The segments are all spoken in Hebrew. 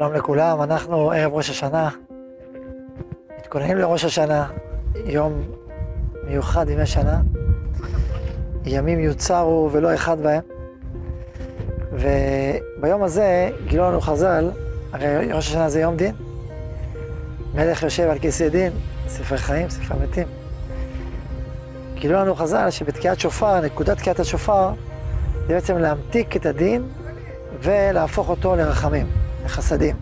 שלום לכולם, אנחנו ערב ראש השנה, מתכוננים לראש השנה, יום מיוחד ימי שנה, ימים יוצרו ולא אחד בהם, וביום הזה גילו לנו חז"ל, הרי ראש השנה זה יום דין, מלך יושב על כיסא דין, ספר חיים, ספר מתים. גילו לנו חז"ל שבתקיעת שופר, נקודת תקיעת השופר, זה בעצם להמתיק את הדין ולהפוך אותו לרחמים. לחסדים.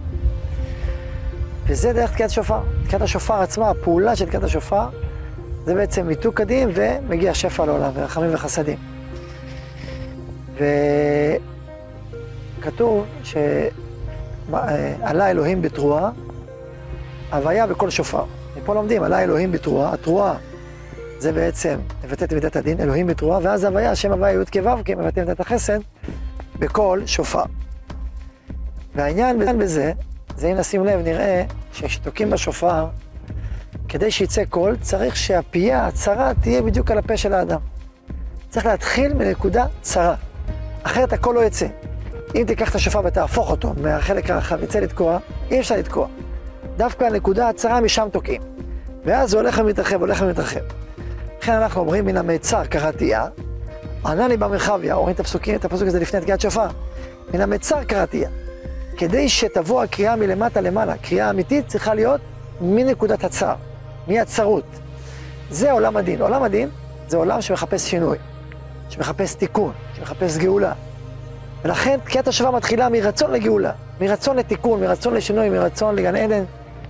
וזה דרך תקיעת השופר. תקיעת השופר עצמה, הפעולה של תקיעת השופר, זה בעצם מיתוק הדין ומגיע שפע לעולם, ורחמים וחסדים. וכתוב שעלה אלוהים בתרועה, הוויה בכל שופר. מפה לומדים, עלה אלוהים בתרועה, התרועה זה בעצם מבטא את מידת הדין, אלוהים בתרועה, ואז הוויה, שם הוויה י' כו' כי מבטא מידת החסד, בכל שופר. והעניין בזה, זה אם נשים לב, נראה שכשתוקעים בשופר, כדי שיצא קול, צריך שהפייה הצרה תהיה בדיוק על הפה של האדם. צריך להתחיל מנקודה צרה, אחרת הקול לא יצא. אם תיקח את השופר ותהפוך אותו מהחלק הרחב, יצא לתקוע, אי אפשר לתקוע. דווקא הנקודה הצרה משם תוקעים. ואז זה הולך ומתרחב, הולך ומתרחב. לכן אנחנו אומרים מן המיצר קראתייה, ענני במרחביה, אומרים את הפסוקים, את הפסוק הזה לפני תקיעת שופר. מן המיצר קראתייה. כדי שתבוא הקריאה מלמטה למעלה, קריאה אמיתית צריכה להיות מנקודת הצער, מהצרות. זה עולם הדין. עולם הדין זה עולם שמחפש שינוי, שמחפש תיקון, שמחפש גאולה. ולכן תקיעת השופר מתחילה מרצון לגאולה, מרצון לתיקון, מרצון לשינוי, מרצון לגן עדן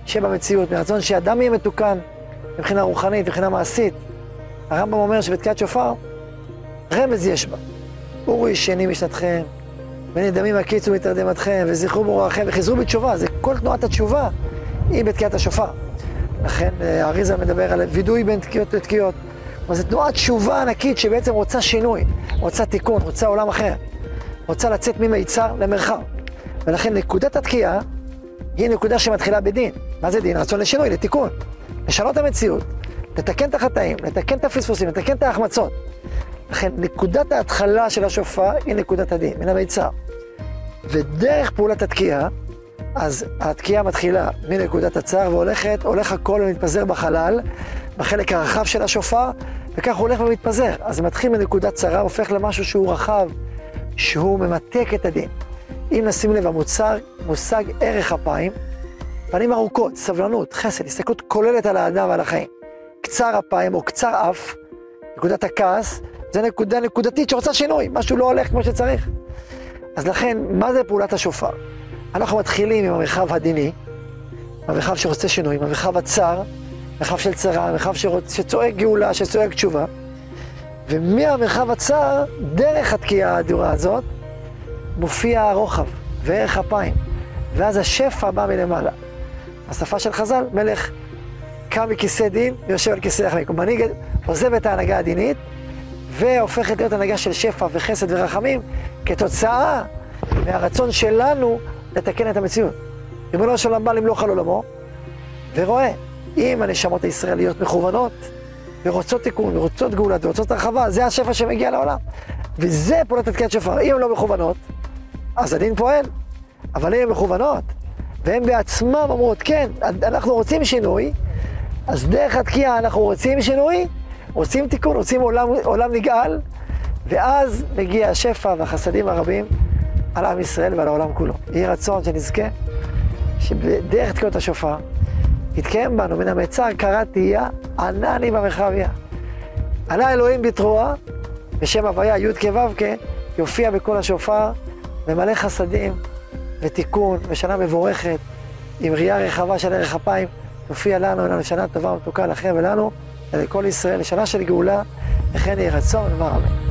שבמציאות, מרצון שאדם יהיה מתוקן מבחינה רוחנית, מבחינה מעשית. הרמב"ם אומר שבתקיעת שופר, רמז יש בה. אורו ישני משנתכם, ונדמים הקיצו מתרדמתכם, וזכרו ברוככם, וחזרו בתשובה, זה כל תנועת התשובה היא בתקיעת השופר. לכן אריזה מדבר על וידוי בין תקיעות לתקיעות. כלומר, זו תנועת תשובה ענקית שבעצם רוצה שינוי, רוצה תיקון, רוצה עולם אחר. רוצה לצאת ממיצר למרחב. ולכן נקודת התקיעה היא נקודה שמתחילה בדין. מה זה דין? רצון לשינוי, לתיקון. לשנות המציאות, לתקן את החטאים, לתקן את הפספוסים, לתקן את ההחמצות. לכן נקודת ההתחלה של השופר היא נקודת הדין, מן המיצר. ודרך פעולת התקיעה, אז התקיעה מתחילה מנקודת הצער והולכת, הולך הכל ומתפזר בחלל, בחלק הרחב של השופר, וכך הוא הולך ומתפזר. אז זה מתחיל מנקודת צרה, הופך למשהו שהוא רחב, שהוא ממתק את הדין. אם נשים לב, המוצר מושג ערך אפיים, פנים ארוכות, סבלנות, חסד, הסתכלות כוללת על האדם ועל החיים. קצר אפיים או קצר אף, נקודת הכעס, זה נקודה נקודתית שרוצה שינוי, משהו לא הולך כמו שצריך. אז לכן, מה זה פעולת השופר? אנחנו מתחילים עם המרחב הדיני, המרחב שרוצה שינוי, המרחב הצר, מרחב של צרה, המרחב שרוצ... שצועק גאולה, שצועק תשובה, ומהמרחב הצר, דרך התקיעה האדירה הזאת, מופיע הרוחב וערך אפיים, ואז השפע בא מלמעלה. השפה של חז"ל, מלך קם מכיסא דין ויושב על כיסא החיים. מנהיג עוזב את ההנהגה הדינית והופכת להיות הנהגה של שפע וחסד ורחמים כתוצאה מהרצון שלנו לתקן את המציאות. ריבונו של עולם בא למלוך על עולמו ורואה, אם הנשמות הישראליות מכוונות ורוצות תיקון ורוצות גאולה ורוצות הרחבה, זה השפע שמגיע לעולם. וזה פעולת התקיעת שופר. אם הן לא מכוונות, אז הדין פועל. אבל אם הן מכוונות, והן בעצמן אומרות, כן, אנחנו רוצים שינוי, אז דרך התקיעה אנחנו רוצים שינוי, רוצים תיקון, רוצים עולם, עולם נגאל, ואז מגיע השפע והחסדים הרבים על עם ישראל ועל העולם כולו. יהי רצון שנזכה שבדרך תקיעות השופר יתקיים בנו מן המיצר קרא תהייה ענני במרחביה. עלה אלוהים בתרועה, בשם הוויה י' כו' יופיע בקול השופר, ממלא חסדים ותיקון ושנה מבורכת עם ראייה רחבה של ערך אפיים. תופיע לנו, לנו שנה טובה ומתוקה לכם ולנו, ולכל ישראל, שנה של גאולה, וכן יהי רצון, אמר אמן.